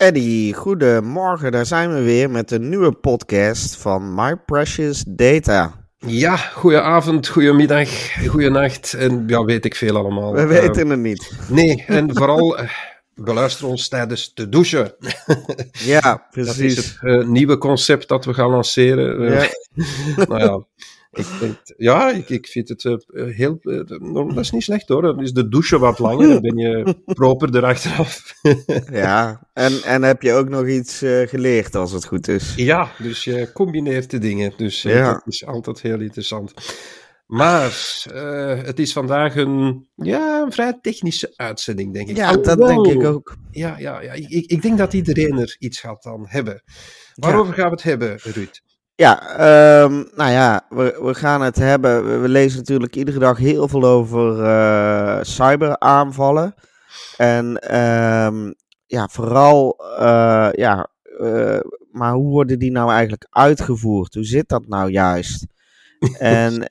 Eddie, goedemorgen. Daar zijn we weer met een nieuwe podcast van My Precious Data. Ja, goedenavond, goedemiddag, goedenacht en ja, weet ik veel allemaal. We weten het niet. Nee, en vooral beluister ons tijdens de douchen. Ja, precies. Dat is het uh, nieuwe concept dat we gaan lanceren. Ja. nou ja, ik, ja, ik, ik vind het uh, heel... uh, dat is niet slecht hoor. Dan is de douche wat langer, dan ben je proper erachteraf. Ja, en, en heb je ook nog iets eh, geleerd als het goed is? ja, dus je combineert de dingen. Dus Ja. dat is altijd heel interessant. Maar uh, het is vandaag een, ja, een vrij technische uitzending, denk ik. Ja, dat denk ik ook. Ja, ja, ja. Ik, ik- ik denk dat iedereen er iets gaat aan hebben. Waarover gaan we het hebben, Ruud? Ja, ehm, nou ja, we, we gaan het hebben. We, we lezen natuurlijk iedere dag heel veel over eh, cyberaanvallen. En ehm, ja, vooral, eh, ja, eh, maar hoe worden die nou eigenlijk uitgevoerd? Hoe zit dat nou juist? En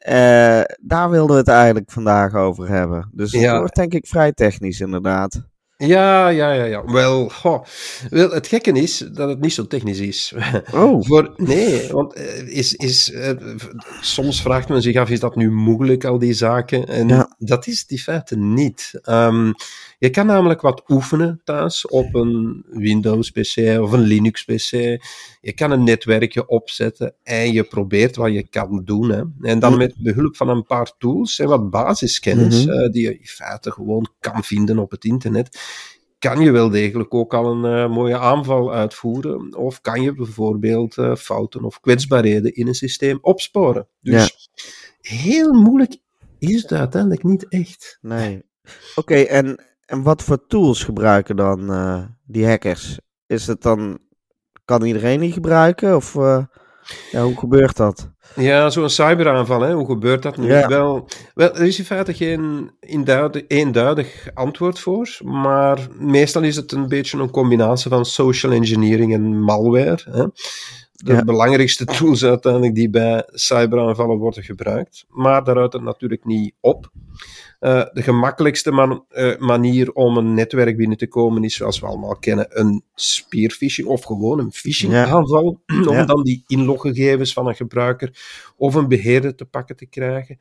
daar wilden we het eigenlijk vandaag over hebben. Dus het Ja. wordt denk ik vrij technisch inderdaad. Ja, ja, ja, ja. Wel, goh. Wel, het gekke is dat het niet zo technisch is. Oh, Voor, nee, want eh, is, is, eh, soms vraagt men zich af, is dat nu moeilijk, al die zaken? En Ja. dat is die feite niet. Ehm, je kan namelijk wat oefenen thuis op een Windows-PC of een Linux-PC. Je kan een netwerkje opzetten en je probeert wat je kan doen. Hè. En dan Mhm. met behulp van een paar tools en wat basiskennis, Mhm. eh, die je in feite gewoon kan vinden op het internet, kan je wel degelijk ook al een eh, mooie aanval uitvoeren. Of kan je bijvoorbeeld eh, fouten of kwetsbaarheden in een systeem opsporen. Dus heel moeilijk is het uiteindelijk niet echt. nee. Oké, en, en wat voor tools gebruiken dan eh, die hackers? Is het dan, kan iedereen die gebruiken? Of eh, ja, hoe gebeurt dat? Ja, zo'n cyberaanval, hè? hoe gebeurt dat nu? Ja. Wel, wel, er is in feite geen eenduidig, eenduidig antwoord voor, maar meestal is het een beetje een combinatie van social engineering en malware. Hè? De Ja. belangrijkste tools uiteindelijk die bij cyberaanvallen worden gebruikt, maar daar houdt het natuurlijk niet op. Eh, de gemakkelijkste man- eh, manier om een netwerk binnen te komen is, zoals we allemaal kennen, een spearphishing of gewoon een phishing Ja. aanval. om Ja. dan die inloggegevens van een gebruiker of een beheerder te pakken te krijgen.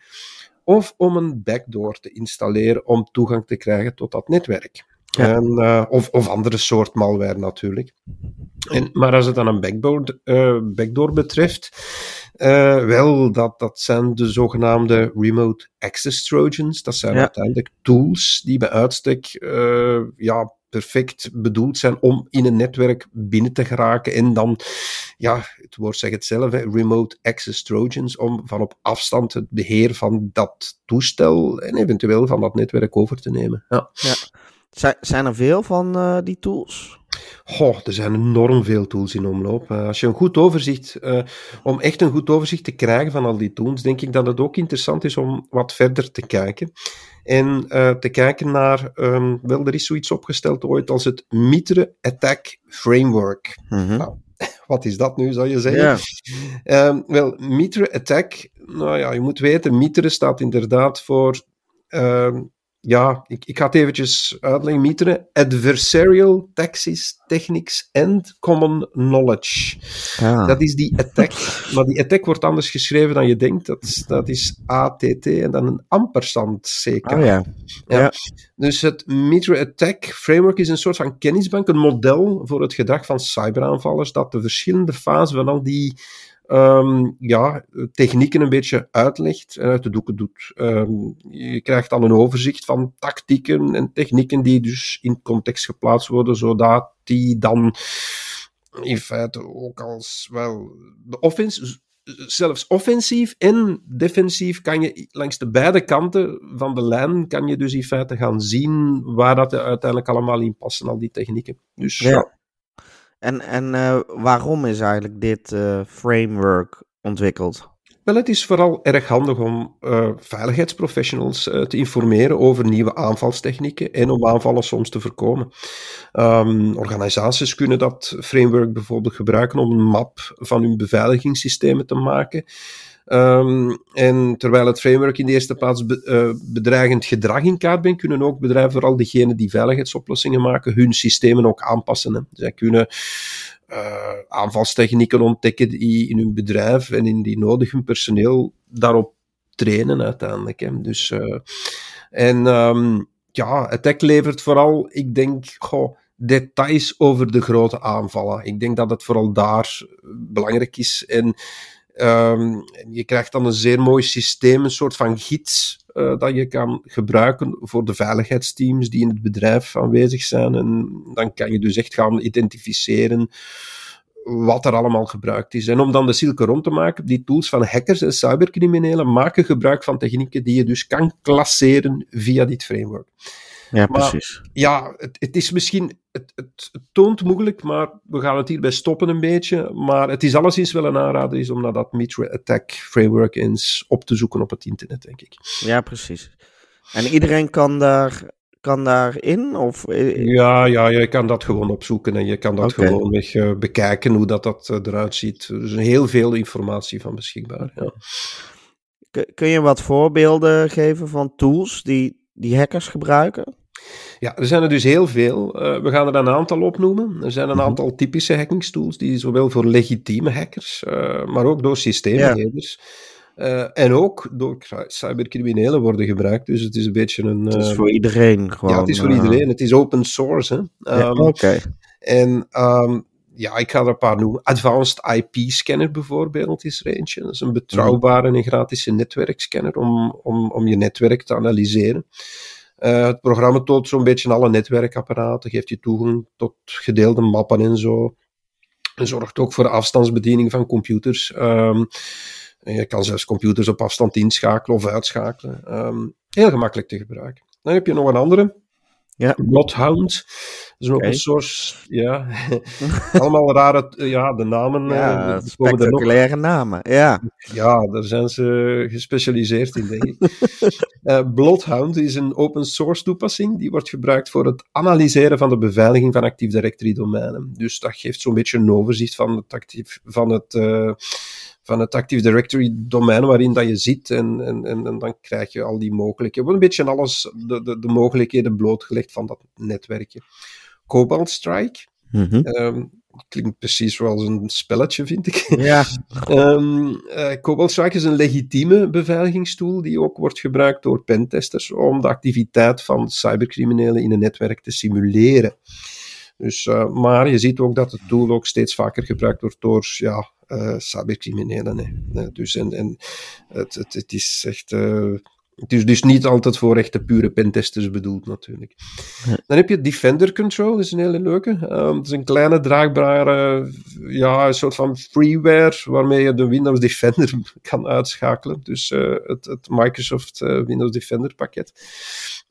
Of om een backdoor te installeren om toegang te krijgen tot dat netwerk. Ja. En, eh, of, of andere soort malware natuurlijk. En, maar als het dan een backdoor, backdoor betreft, eh, wel, dat, dat zijn de zogenaamde remote access trojans. Dat zijn Ja. uiteindelijk tools die bij uitstek eh, ja, perfect bedoeld zijn om in een netwerk binnen te geraken en dan, ja, het woord zegt het zelf, hè, remote access trojans, om van op afstand het beheer van dat toestel en eventueel van dat netwerk over te nemen. Ja. Zijn, zijn er veel van eh, die tools? Goh, er zijn enorm veel tools in omloop. Eh, als je een goed overzicht, eh, om echt een goed overzicht te krijgen van al die tools, denk ik dat het ook interessant is om wat verder te kijken. En eh, te kijken naar, ehm, wel, er is zoiets opgesteld ooit als het Mitre Attack Framework. Mhm. Nou, Wat is dat nu, zou je zeggen? Ehm, wel, Mitre Attack, nou ja, je moet weten, Mitre staat inderdaad voor, ehm, ja, ik, ik ga het eventjes uitleggen. Mitre, Adversarial Taxis Techniques and Common Knowledge. Ah. Dat is die attack, maar die attack wordt anders geschreven dan je denkt. Dat, is- dat is ATT en dan een ampersand CK. Oh ja. Ja. Dus het Mitre Attack Framework is een soort van kennisbank, een model voor het gedrag van cyberaanvallers, dat de verschillende fasen van al die ehm, ja, technieken een beetje uitlegt en uit de doeken doet. Ehm, je krijgt dan een overzicht van tactieken en technieken die dus in context geplaatst worden, zodat die dan in feite ook als wel de offense zelfs offensief en defensief kan je langs de beide kanten van de lijn kan je dus in feite gaan zien waar dat er uiteindelijk allemaal in passen, al die technieken. Dus Ja. ja. En, en eh, waarom is eigenlijk dit eh, framework ontwikkeld? Wel, het is vooral erg handig om uh, veiligheidsprofessionals te informeren over nieuwe aanvalstechnieken en om aanvallen soms te voorkomen. Um, organisaties kunnen dat framework bijvoorbeeld gebruiken om een map van hun beveiligingssystemen te maken. Um, en terwijl het framework in de eerste plaats be, uh, bedreigend gedrag in kaart brengt, kunnen ook bedrijven, vooral diegenen die veiligheidsoplossingen maken, hun systemen ook aanpassen. Hè. Zij kunnen uh, aanvalstechnieken ontdekken die in hun bedrijf en in die nodig hun personeel daarop trainen uiteindelijk. Hè. Dus, uh, en um, ja, Attack levert vooral, ik denk, details over de grote aanvallen. Ik denk dat het vooral daar belangrijk is. En Um, je krijgt dan een zeer mooi systeem, een soort van gids uh, dat je kan gebruiken voor de veiligheidsteams die in het bedrijf aanwezig zijn. En dan kan je dus echt gaan identificeren wat er allemaal gebruikt is. En om dan de cirkel rond te maken, die tools van hackers en cybercriminelen maken gebruik van technieken die je dus kan klasseren via dit framework. Ja, precies. ja, het, het, is misschien, het, het, het, toont moeilijk, maar we gaan het hierbij stoppen een beetje. Maar het is alleszins wel een aanrader is om naar dat Mitre Attack Framework eens op te zoeken op het internet, denk ik. Ja, precies. En iedereen kan daar, kan daarin? Of... Ja, ja, je kan dat gewoon opzoeken en je kan dat okay. gewoon weg, uh, bekijken hoe dat, dat uh, eruit ziet. Er is heel veel informatie van beschikbaar. Ja. Kun je wat voorbeelden geven van tools die, die hackers gebruiken? Ja, er zijn er dus heel veel. Uh, we gaan er een aantal opnoemen. Er zijn een aantal typische hackingstools die zowel voor legitieme hackers, uh, maar ook door systeembeheerders ja. uh, en ook door cybercriminelen worden gebruikt. Dus het is een beetje een... het is voor iedereen gewoon. Ja, het is voor iedereen. Het is open source. Hè. Um, ja, Oké. Okay. En um, ja, ik ga er een paar noemen. Advanced IP Scanner bijvoorbeeld is er eentje. Dat is een betrouwbare en gratis netwerkscanner om, om, om je netwerk te analyseren. Uh, het programma toont zo'n beetje alle netwerkapparaten, geeft je toegang tot gedeelde mappen en zo. En zorgt ook voor afstandsbediening van computers. Um, je kan zelfs computers op afstand inschakelen of uitschakelen. Um, heel gemakkelijk te gebruiken. Dan heb je nog een andere. Ja. Bloodhound. Dat is okay. een source, ja. Allemaal rare, ja, de namen. Ja, uh, spectaculaire namen, ja. Ja, daar zijn ze gespecialiseerd in, denk ik. uh, Bloodhound is een open source toepassing, die wordt gebruikt voor het analyseren van de beveiliging van Active Directory domeinen. Dus dat geeft zo'n beetje een overzicht van het, actief, van het uh, van het Active Directory domein waarin dat je zit. En, en, en, en dan krijg je al die mogelijkheden. Een beetje alles, de, de, de mogelijkheden blootgelegd van dat netwerkje. Cobalt Strike. Mm -hmm. um, klinkt precies zoals een spelletje, vind ik. Ja. um, uh, Cobalt Strike is een legitieme beveiligingstool die ook wordt gebruikt door pentesters om de activiteit van cybercriminelen in een netwerk te simuleren. Dus, uh, maar je ziet ook dat het tool ook steeds vaker gebruikt wordt door ja, uh, cybercriminelen. Hè. Dus en, en het, het, het is echt. Uh, het is dus niet altijd voor echte pure pentesters bedoeld, natuurlijk. Dan heb je Defender Control, dat is een hele leuke. Um, het is een kleine draagbare, ja, een soort van freeware waarmee je de Windows Defender kan uitschakelen. Dus uh, het, het, Microsoft uh, Windows Defender pakket.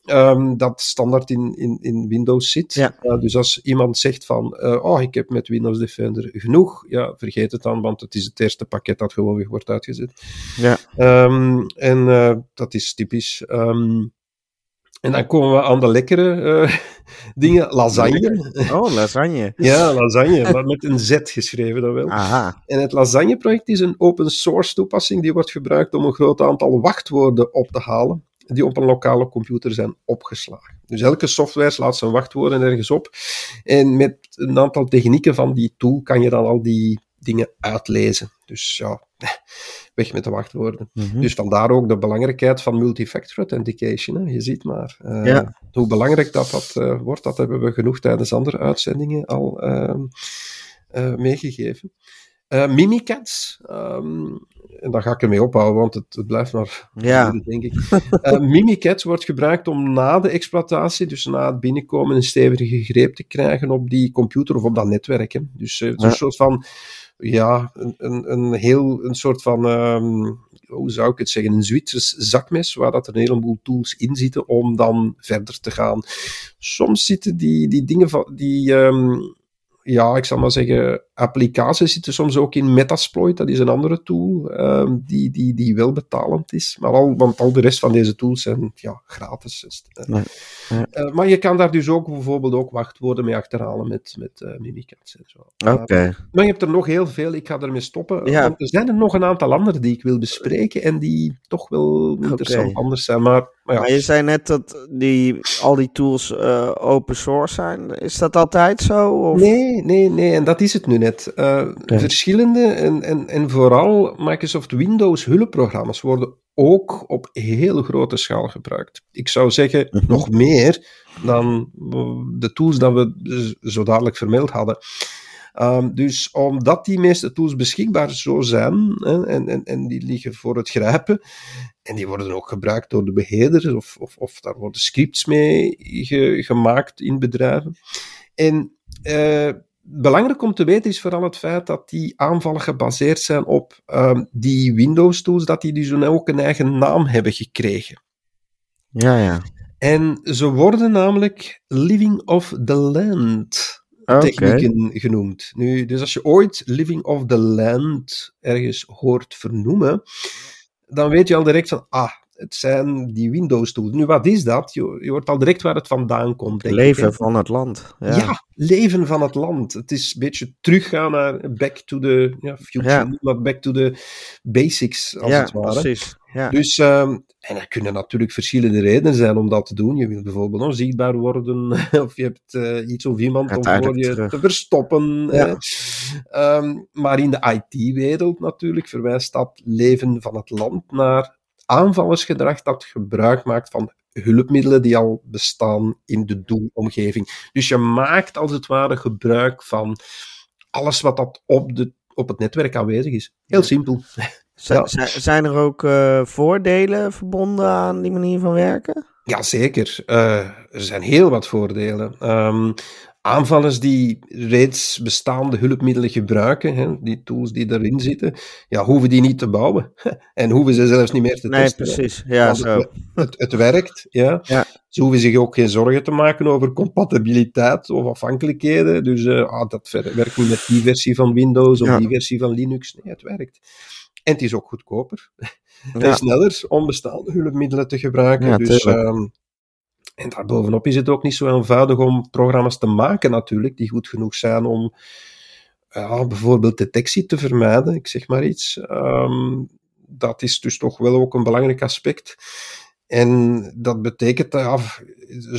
Um, dat standaard in, in, in Windows zit. Ja. Uh, dus als iemand zegt van, uh, oh, ik heb met Windows Defender genoeg, ja, vergeet het dan, want het is het eerste pakket dat gewoon weer wordt uitgezet. Ja. Um, en uh, dat is typisch. Um, en dan komen we aan de lekkere dingen. Lasagne. Oh, lasagne. ja, lasagne, maar met een Z geschreven dan wel. Aha. En het lasagne-project is een open source toepassing die wordt gebruikt om een groot aantal wachtwoorden op te halen die op een lokale computer zijn opgeslagen. Dus elke software slaat zijn wachtwoorden ergens op. En met een aantal technieken van die tool kan je dan al die dingen uitlezen. Dus ja, weg met de wachtwoorden. Mhm. Mm -hmm. Dus vandaar ook de belangrijkheid van multifactor authentication. Hè. Je ziet maar uh, ja. hoe belangrijk dat, dat uh, wordt. Dat hebben we genoeg tijdens andere uitzendingen al uh, meegegeven. Mimikatz, um, en daar ga ik ermee ophouden, want het, het blijft maar ja. denk ik. Uh, Mimikatz wordt gebruikt om na de exploitatie, dus na het binnenkomen, een stevige greep te krijgen op die computer of op dat netwerk. Hè. Dus uh, ja. een soort van, ja, een, een, een heel, een soort van, um, hoe zou ik het zeggen, een Zwitsers zakmes, waar dat er een heleboel tools in zitten om dan verder te gaan. Soms zitten die, die dingen van, die... Um, ja, ik zal maar zeggen, applicaties zitten soms ook in Metasploit. Dat is een andere tool ehm, die, die, die wel betalend is. Maar al, want al de rest van deze tools zijn ja, gratis. Dus, eh, Nee, eh, maar je kan daar dus ook bijvoorbeeld ook wachtwoorden mee achterhalen met, met eh Mimikatz en zo. Oké. Maar je hebt er nog heel veel. Ik ga ermee stoppen. Ja. Want er zijn er nog een aantal andere die ik wil bespreken en die toch wel interessant anders zijn. Maar, maar ja, Maar je zei net dat die, al die tools open source zijn. Is dat altijd zo? Of? Nee, nee, nee, en dat is het nu net. Eh, Verschillende en, en, en vooral Microsoft Windows hulpprogramma's worden ook op heel grote schaal gebruikt. Ik zou zeggen Mhm. nog meer dan de tools dat we zo dadelijk vermeld hadden. Ehm, dus omdat die meeste tools beschikbaar zo zijn hè, en, en, en die liggen voor het grijpen, en die worden ook gebruikt door de beheerders of, of, of daar worden scripts mee ge- gemaakt in bedrijven. En eh, belangrijk om te weten is vooral het feit dat die aanvallen gebaseerd zijn op ehm, die Windows-tools, dat die dus ook een eigen naam hebben gekregen. Ja, ja. En ze worden namelijk Living of the Land technieken genoemd. Nu, dus als je ooit Living of the Land ergens hoort vernoemen, dan weet je al direct van, ah, het zijn die Windows-tools. Nu, wat is dat? Je, je hoort al direct waar het vandaan komt. denk Leven van het land. Ja. Ja. leven van het land. Het is een beetje teruggaan naar back to the ja, future, Ja. back to the basics, als ja, het ware. precies. Ja. Dus, ehm, en er kunnen natuurlijk verschillende redenen zijn om dat te doen. Je wilt bijvoorbeeld onzichtbaar worden, of je hebt eh, iets of iemand om voor je terug. te verstoppen. Ehm, maar in de IT-wereld natuurlijk verwijst dat leven van het land naar aanvallersgedrag dat gebruik maakt van hulpmiddelen die al bestaan in de doelomgeving. Dus je maakt als het ware gebruik van alles wat dat op, de, op het netwerk aanwezig is. Heel simpel. Ja. Zijn er ook eh, voordelen verbonden aan die manier van werken? Jazeker, uh, er zijn heel wat voordelen. Um, aanvallers die reeds bestaande hulpmiddelen gebruiken, hè, die tools die erin zitten, ja, hoeven die niet te bouwen. En hoeven ze zelfs niet meer te Nee, testen. precies. Ja, zo. Het, het, het werkt, ja. Ja. Ze hoeven zich ook geen zorgen te maken over compatibiliteit of afhankelijkheden. Dus uh, ah, dat werkt niet met die versie van Windows of Ja. die versie van Linux. Nee, het werkt. En het is ook goedkoper Ja. en sneller om bestaande hulpmiddelen te gebruiken. Ja, dus. En daarbovenop is het ook niet zo eenvoudig om programma's te maken, natuurlijk, die goed genoeg zijn om ja, bijvoorbeeld detectie te vermijden, ik zeg maar iets. Ehm, dat is dus toch wel ook een belangrijk aspect. En dat betekent, ja,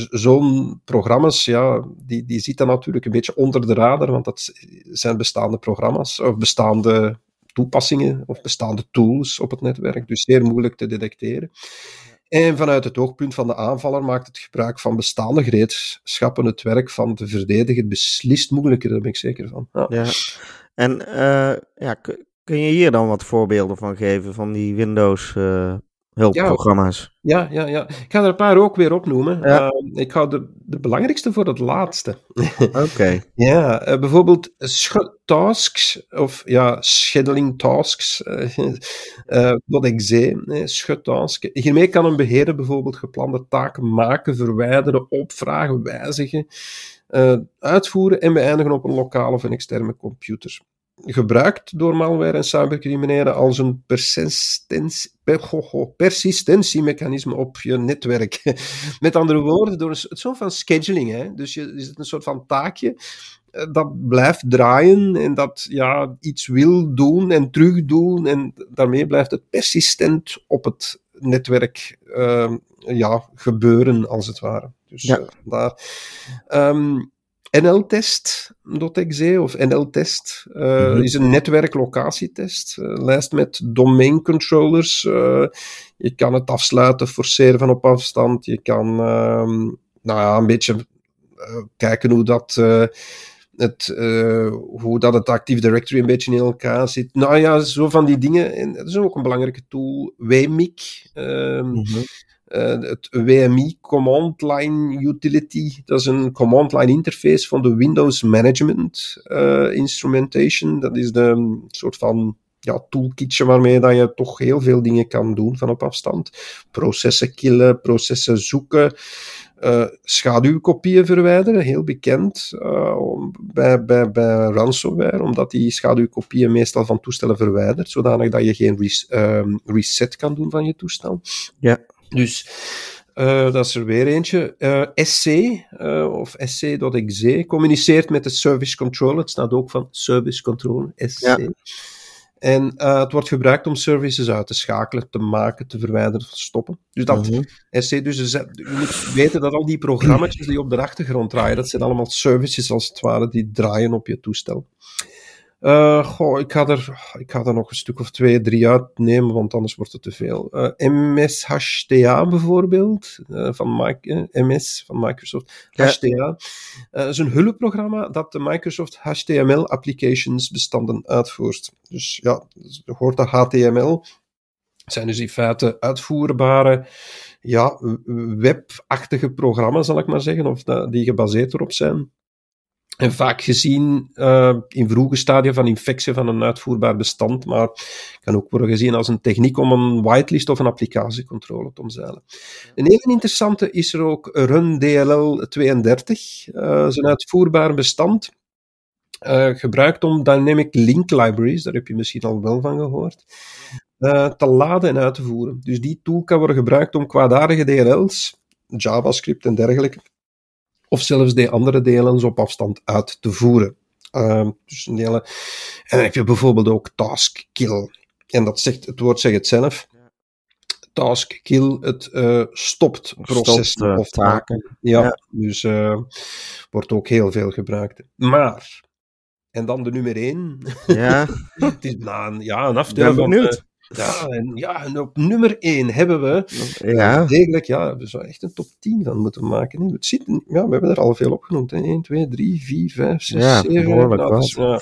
zo'n programma's, ja, die, die zitten natuurlijk een beetje onder de radar, want dat zijn bestaande programma's, of bestaande toepassingen, of bestaande tools op het netwerk, dus zeer moeilijk te detecteren. En vanuit het oogpunt van de aanvaller maakt het gebruik van bestaande gereedschappen het werk van de verdediger beslist moeilijker, daar ben ik zeker van. Ja. En eh, ja, kun je hier dan wat voorbeelden van geven van die Windows eh, hulpprogramma's? Ja, ja, ja. Ik ga er een paar ook weer opnoemen. Ja. Uh, ik hou de, de belangrijkste voor het laatste. Oké. ja, uh, bijvoorbeeld tasks, of ja, scheduling tasks, uh, wat ik zei, schuttasks. Hiermee kan een beheerder bijvoorbeeld geplande taken maken, verwijderen, opvragen, wijzigen, uitvoeren en beëindigen op een lokale of een externe computer gebruikt door malware en cybercriminelen als een persistentie, persistentiemechanisme op je netwerk. Met andere woorden, door een soort van scheduling. Hè? Dus je is het een soort van taakje dat blijft draaien en dat ja, iets wil doen en terugdoen en daarmee blijft het persistent op het netwerk uh, ja, gebeuren, als het ware. Dus ja. uh, daar... Um, NL-test.exe of NL-test uh, mm -hmm. is een netwerklocatietest. Uh, lijst met domain controllers. Uh, je kan het afsluiten, forceren van op afstand. Je kan nou ja, een beetje kijken hoe dat, het, hoe dat het Active Directory een beetje in elkaar zit. Nou ja, zo van die dingen. En dat is ook een belangrijke tool. WMIC. Mm -hmm. Uh, het WMI Command Line Utility, dat is een command line interface van de Windows Management uh, Instrumentation. Dat is de um, soort van ja, toolkitje waarmee je toch heel veel dingen kan doen van op afstand. Processen killen, processen zoeken, uh, schaduwkopieën verwijderen, heel bekend bij, bij, ransomware, omdat die schaduwkopieën meestal van toestellen verwijdert, zodanig dat je geen uh, reset kan doen van je toestel. Ja. Dus uh, dat is er weer eentje. Uh, SC, uh, of SC.exe, communiceert met de service control. Het staat ook van service control, SC. Ja. En het wordt gebruikt om services uit te schakelen, te maken, te verwijderen, te stoppen. Dus dat Mhm. SC, dus je moet weten dat al die programma's die op de achtergrond draaien, dat zijn allemaal services als het ware, die draaien op je toestel. Uh, goh, ik ga, er, ik ga er nog een stuk of twee, drie uitnemen, want anders wordt het te veel. Uh, MSHTA bijvoorbeeld, uh, van Mike, MS van Microsoft. Ja. HTA is een hulpprogramma dat de Microsoft HTML applications bestanden uitvoert. Dus ja, er hoort daar HTML. zijn dus in feite uitvoerbare, ja, webachtige programma's, zal ik maar zeggen, of die gebaseerd erop zijn. En vaak gezien uh, in vroege stadia van infectie van een uitvoerbaar bestand, maar kan ook worden gezien als een techniek om een whitelist of een applicatiecontrole te omzeilen. Een hele interessante is er ook Run DLL 32, uh, is een uitvoerbaar bestand. Uh, gebruikt om dynamic link libraries, daar heb je misschien al wel van gehoord, uh, te laden en uit te voeren. Dus die tool kan worden gebruikt om kwaadaardige DLL's, JavaScript en dergelijke, of zelfs de andere delen op afstand uit te voeren. Uh, dus een hele... En dan heb je bijvoorbeeld ook task kill. En dat zegt, het woord zegt het zelf. Task kill, het uh, stopt proces Stopt, uh, of taken. Ja, Ja. dus uh, wordt ook heel veel gebruikt. Maar, en dan de nummer 1. Ja, het is na een, ja, een aftel ben benieuwd. Ja, en, ja, en op nummer 1 hebben we Ja, Degelijk, ja, we zouden echt een top 10 van moeten maken. hè. Het zit, ja, we hebben er al veel opgenoemd. Hè. 1, 2, 3, 4, 5, 6, Ja, 7. behoorlijk dat is, ja.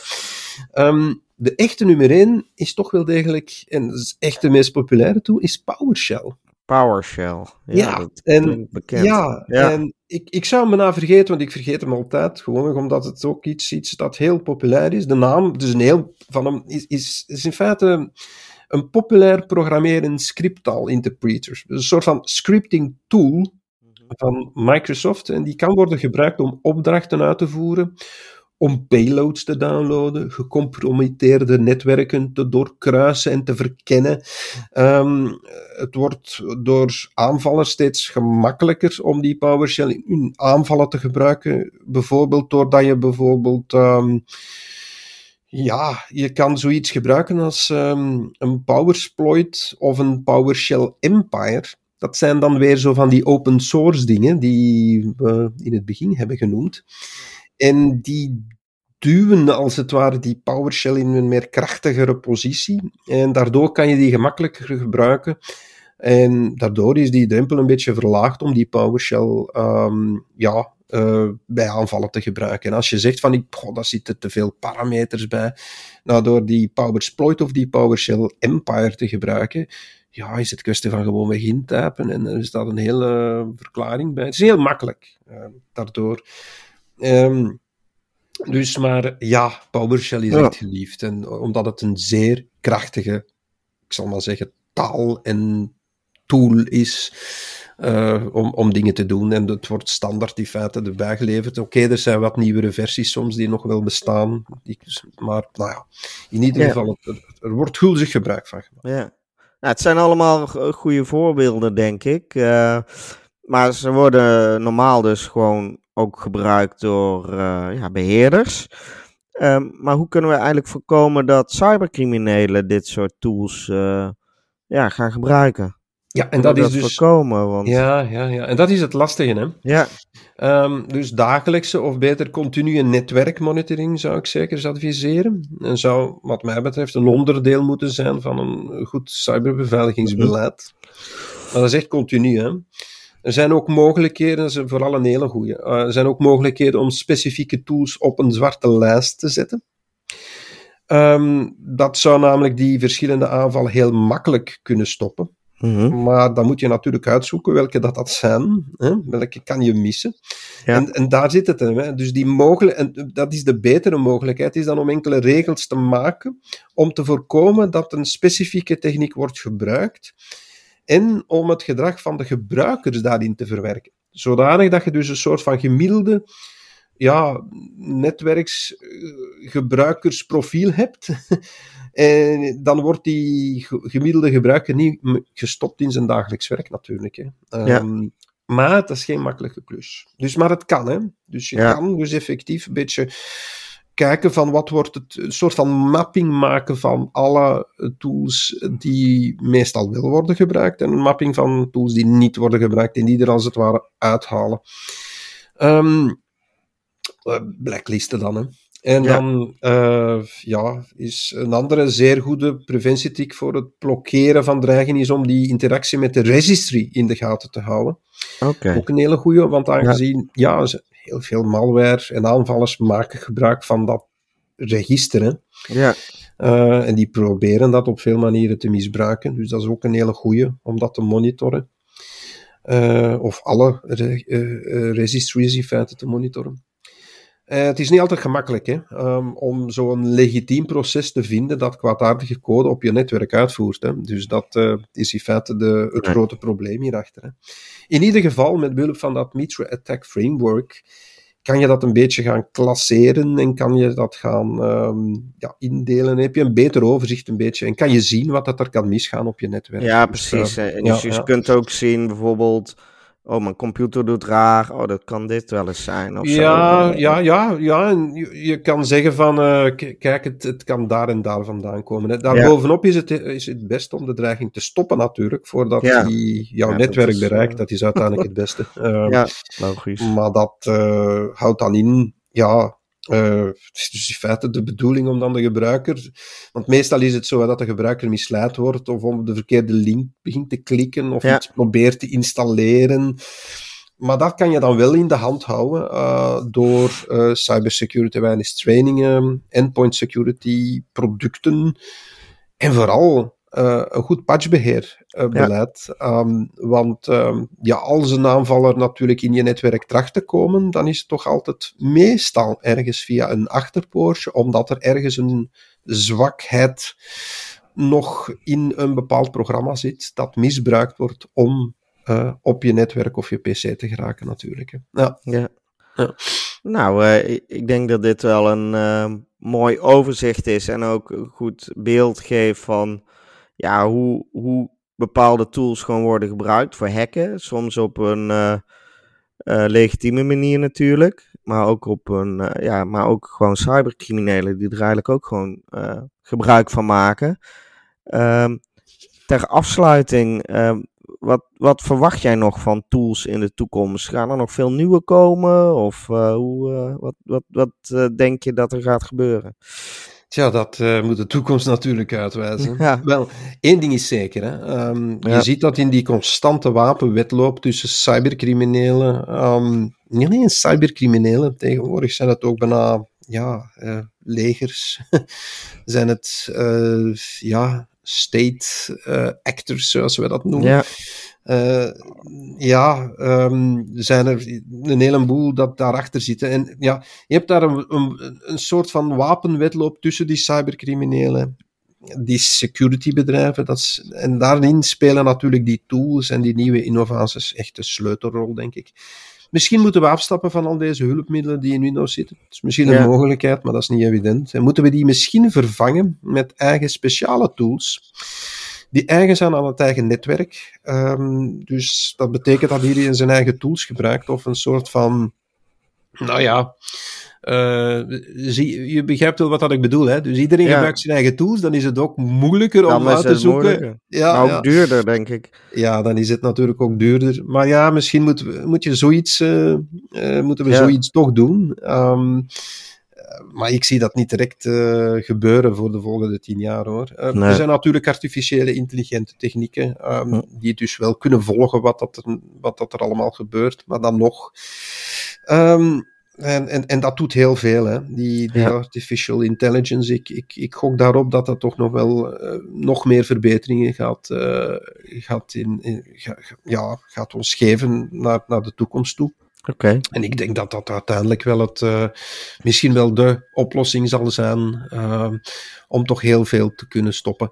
Ehm, de echte nummer 1 is toch wel degelijk, en dat is echt de meest populaire toe, is PowerShell. PowerShell. Ja, Ja, dat en- bekend. Ja, Ja. en ik, ik zou hem bijna vergeten, want ik vergeet hem altijd. Gewoon omdat het ook iets iets dat heel populair is. De naam, dus een heel van hem, is, is, is in feite een populair programmeren scripttaal interpreter. Dus een soort van scripting tool van Microsoft. En die kan worden gebruikt om opdrachten uit te voeren, om payloads te downloaden, gecompromitteerde netwerken te doorkruisen en te verkennen. Ehm, het wordt door aanvallers steeds gemakkelijker om die PowerShell in aanvallen te gebruiken. Bijvoorbeeld doordat je bijvoorbeeld. ehm, ja, je kan zoiets gebruiken als ehm, een PowerSploit of een PowerShell Empire. Dat zijn dan weer zo van die open source dingen die we in het begin hebben genoemd. En die duwen als het ware die PowerShell in een meer krachtigere positie. En daardoor kan je die gemakkelijker gebruiken. En daardoor is die drempel een beetje verlaagd om die PowerShell ehm, ja, eh, bij aanvallen te gebruiken. En als je zegt van, ik, goh, daar zitten te veel parameters bij, nou, door die PowerSploit of die PowerShell Empire te gebruiken, ja, is het kwestie van gewoon weg intypen en er staat een hele verklaring bij. Het is heel makkelijk, eh, daardoor. Ehm, dus, maar ja, PowerShell is Ja. echt geliefd. En omdat het een zeer krachtige, ik zal maar zeggen, taal en tool is eh, om, om dingen te doen. En het wordt standaard in feite erbij geleverd. Oké, er zijn wat nieuwere versies soms die nog wel bestaan. Maar nou ja, in ieder Ja. geval, er, er wordt gulzig gebruik van gemaakt. Ja. Nou, het zijn allemaal go- goede voorbeelden, denk ik. Eh, maar ze worden normaal dus gewoon ook gebruikt door eh, ja, beheerders. Ehm, maar hoe kunnen we eigenlijk voorkomen dat cybercriminelen dit soort tools ja, gaan gebruiken? Ja, en dat is dus... voorkomen, want Ja, ja, ja. En dat is het lastige, hè. ja, Ehm, dus dagelijkse of beter continue netwerkmonitoring zou ik zeker adviseren. En zou, wat mij betreft, een onderdeel moeten zijn van een goed cyberbeveiligingsbeleid. Maar dat is echt continu. Hè? Er zijn ook mogelijkheden, dat is vooral een hele goede. er zijn ook mogelijkheden om specifieke tools op een zwarte lijst te zetten. Ehm, dat zou namelijk die verschillende aanvallen heel makkelijk kunnen stoppen. Mhm, Maar dan moet je natuurlijk uitzoeken welke dat, dat zijn. Hè? Welke kan je missen. Ja. En, en daar zit het. Hè? Dus die mogelijk, en dat is de betere mogelijkheid, is dan om enkele regels te maken om te voorkomen dat een specifieke techniek wordt gebruikt en om het gedrag van de gebruikers daarin te verwerken. zodanig dat je dus een soort van gemiddelde ja, netwerksgebruikersprofiel hebt. En dan wordt die gemiddelde gebruiker niet gestopt in zijn dagelijks werk natuurlijk. Hè. Um, Maar het is geen makkelijke klus. Dus, maar het kan, hè. Dus je kan dus effectief een beetje kijken van wat wordt het, een soort van mapping maken van alle tools die meestal wel worden gebruikt en een mapping van tools die niet worden gebruikt en die er als het ware uithalen. Um, blacklisten dan, hè. En dan uh, ja, is een andere zeer goede preventietrik voor het blokkeren van dreigingen is om die interactie met de registry in de gaten te houden. Okay. Ook een hele goede, want aangezien ja. ja heel veel malware en aanvallers maken gebruik van dat register. Hè. Ja. Uh, en die proberen dat op veel manieren te misbruiken. Dus dat is ook een hele goede om dat te monitoren. Uh, of alle re registries in feite te monitoren. Uh, het is niet altijd gemakkelijk hè, um, om zo'n legitiem proces te vinden dat kwaadaardige code op je netwerk uitvoert. Hè. Dus dat uh, is in feite de, het grote probleem hierachter. Hè. In ieder geval, met behulp van dat Mitra Attack Framework, kan je dat een beetje gaan klasseren en kan je dat gaan um, ja, indelen. Dan heb je een beter overzicht een beetje en kan je zien wat dat er kan misgaan op je netwerk. Ja, dus, precies. Uh, en dus ja, je ja. kunt ook zien bijvoorbeeld oh, mijn computer doet raar, oh, dat kan dit wel eens zijn. Of ja, zo. ja, ja, ja. En je, je kan zeggen van, uh, kijk, het, het kan daar en daar vandaan komen. Daarbovenop ja. is, het, is het best om de dreiging te stoppen natuurlijk, voordat ja. die jouw ja, netwerk dat is, bereikt. Uh... Dat is uiteindelijk het beste. Uh, ja, logisch. Maar dat eh, houdt dan in, ja, uh, het is dus in feite de bedoeling om dan de gebruiker. Want meestal is het zo dat de gebruiker misleid wordt of om de verkeerde link begint te klikken of ja. iets probeert te installeren. Maar dat kan je dan wel in de hand houden uh, door uh, cybersecurity awareness trainingen, endpoint security producten en vooral uh, een goed patchbeheerbeleid. Uh, ja. um, want um, ja, als een aanvaller natuurlijk in je netwerk tracht te komen, dan is het toch altijd meestal ergens via een achterpoortje, omdat er ergens een zwakheid nog in een bepaald programma zit dat misbruikt wordt om uh, op je netwerk of je pc te geraken natuurlijk. Hè. Ja. ja. ja. Nou, uh, ik denk dat dit wel een uh, mooi overzicht is en ook een goed beeld geeft van ja, hoe, hoe bepaalde tools gewoon worden gebruikt voor hacken. Soms op een uh, uh, legitieme manier natuurlijk. Maar ook op een, uh, ja, maar ook gewoon cybercriminelen die er eigenlijk ook gewoon gebruik van maken. Um, ter afsluiting, um, wat, wat verwacht jij nog van tools in de toekomst? Gaan er nog veel nieuwe komen? Of hoe, wat, wat, wat denk je dat er gaat gebeuren? Tja, dat uh, moet de toekomst natuurlijk uitwijzen. Ja. Wel, één ding is zeker. Hè. Um, ja. Je ziet dat in die constante wapenwetloop tussen cybercriminelen. Um, niet alleen cybercriminelen, tegenwoordig zijn het ook bijna ja, uh, legers. zijn het uh, ja, state actors, zoals we dat noemen. Ja. Uh, ja, um, zijn er een heleboel dat daarachter zitten. En ja, je hebt daar een, een, een soort van wapenwetloop tussen die cybercriminelen, die securitybedrijven. Dat is, en daarin spelen natuurlijk die tools en die nieuwe innovaties echt een sleutelrol, denk ik. Misschien moeten we afstappen van al deze hulpmiddelen die in Windows zitten. Dat is misschien ja. een mogelijkheid, maar dat is niet evident. En moeten we die misschien vervangen met eigen speciale tools die eigen zijn aan het eigen netwerk. Um, dus dat betekent dat iedereen zijn eigen tools gebruikt of een soort van, nou ja, uh, zie, je begrijpt wel wat dat ik bedoel. Hè? Dus iedereen ja. gebruikt zijn eigen tools, dan is het ook moeilijker om uit te zoeken. Ja, maar ook ja. duurder, denk ik. Ja, dan is het natuurlijk ook duurder. Maar ja, misschien moet, moet je zoiets, uh, uh, moeten we zoiets toch doen. Um, maar ik zie dat niet direct uh, gebeuren voor de volgende tien jaar hoor. Uh, nee. Er zijn natuurlijk artificiële intelligente technieken um, die dus wel kunnen volgen wat, dat er, wat dat er allemaal gebeurt, maar dan nog. Um, en, en, en dat doet heel veel, hè. Die, die ja. artificial intelligence. Ik, ik, ik gok daarop dat dat toch nog wel uh, nog meer verbeteringen gaat, gaat, in, in, ga, ja, gaat ons geven naar, naar de toekomst toe. Oké. En ik denk dat dat uiteindelijk wel het, uh, misschien wel de oplossing zal zijn uh, om toch heel veel te kunnen stoppen.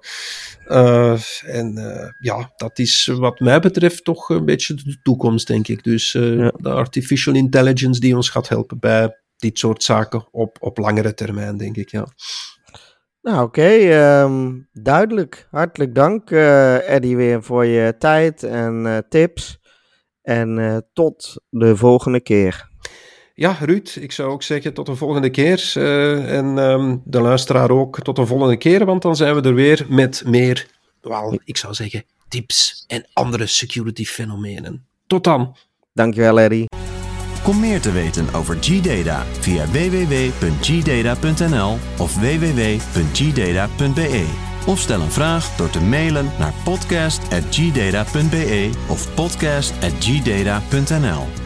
Uh, en ja, dat is wat mij betreft toch een beetje de toekomst, denk ik. Dus ja. de artificial intelligence die ons gaat helpen bij dit soort zaken op, op langere termijn, denk ik, ja. Nou, oké. Okay, um, duidelijk. Hartelijk dank, Eddie, weer voor je tijd en tips. En uh, tot de volgende keer. Ja, Ruud, ik zou ook zeggen tot de volgende keer. Uh, en um, de luisteraar ook tot de volgende keer, want dan zijn we er weer met meer, wel, ik zou zeggen, tips en andere security fenomenen. Tot dan. Dankjewel, Eddie. Kom meer te weten over G-Data via www.gdata.nl of www.gdata.be. Of stel een vraag door te mailen naar podcast.gdata.be of podcast.gdata.nl.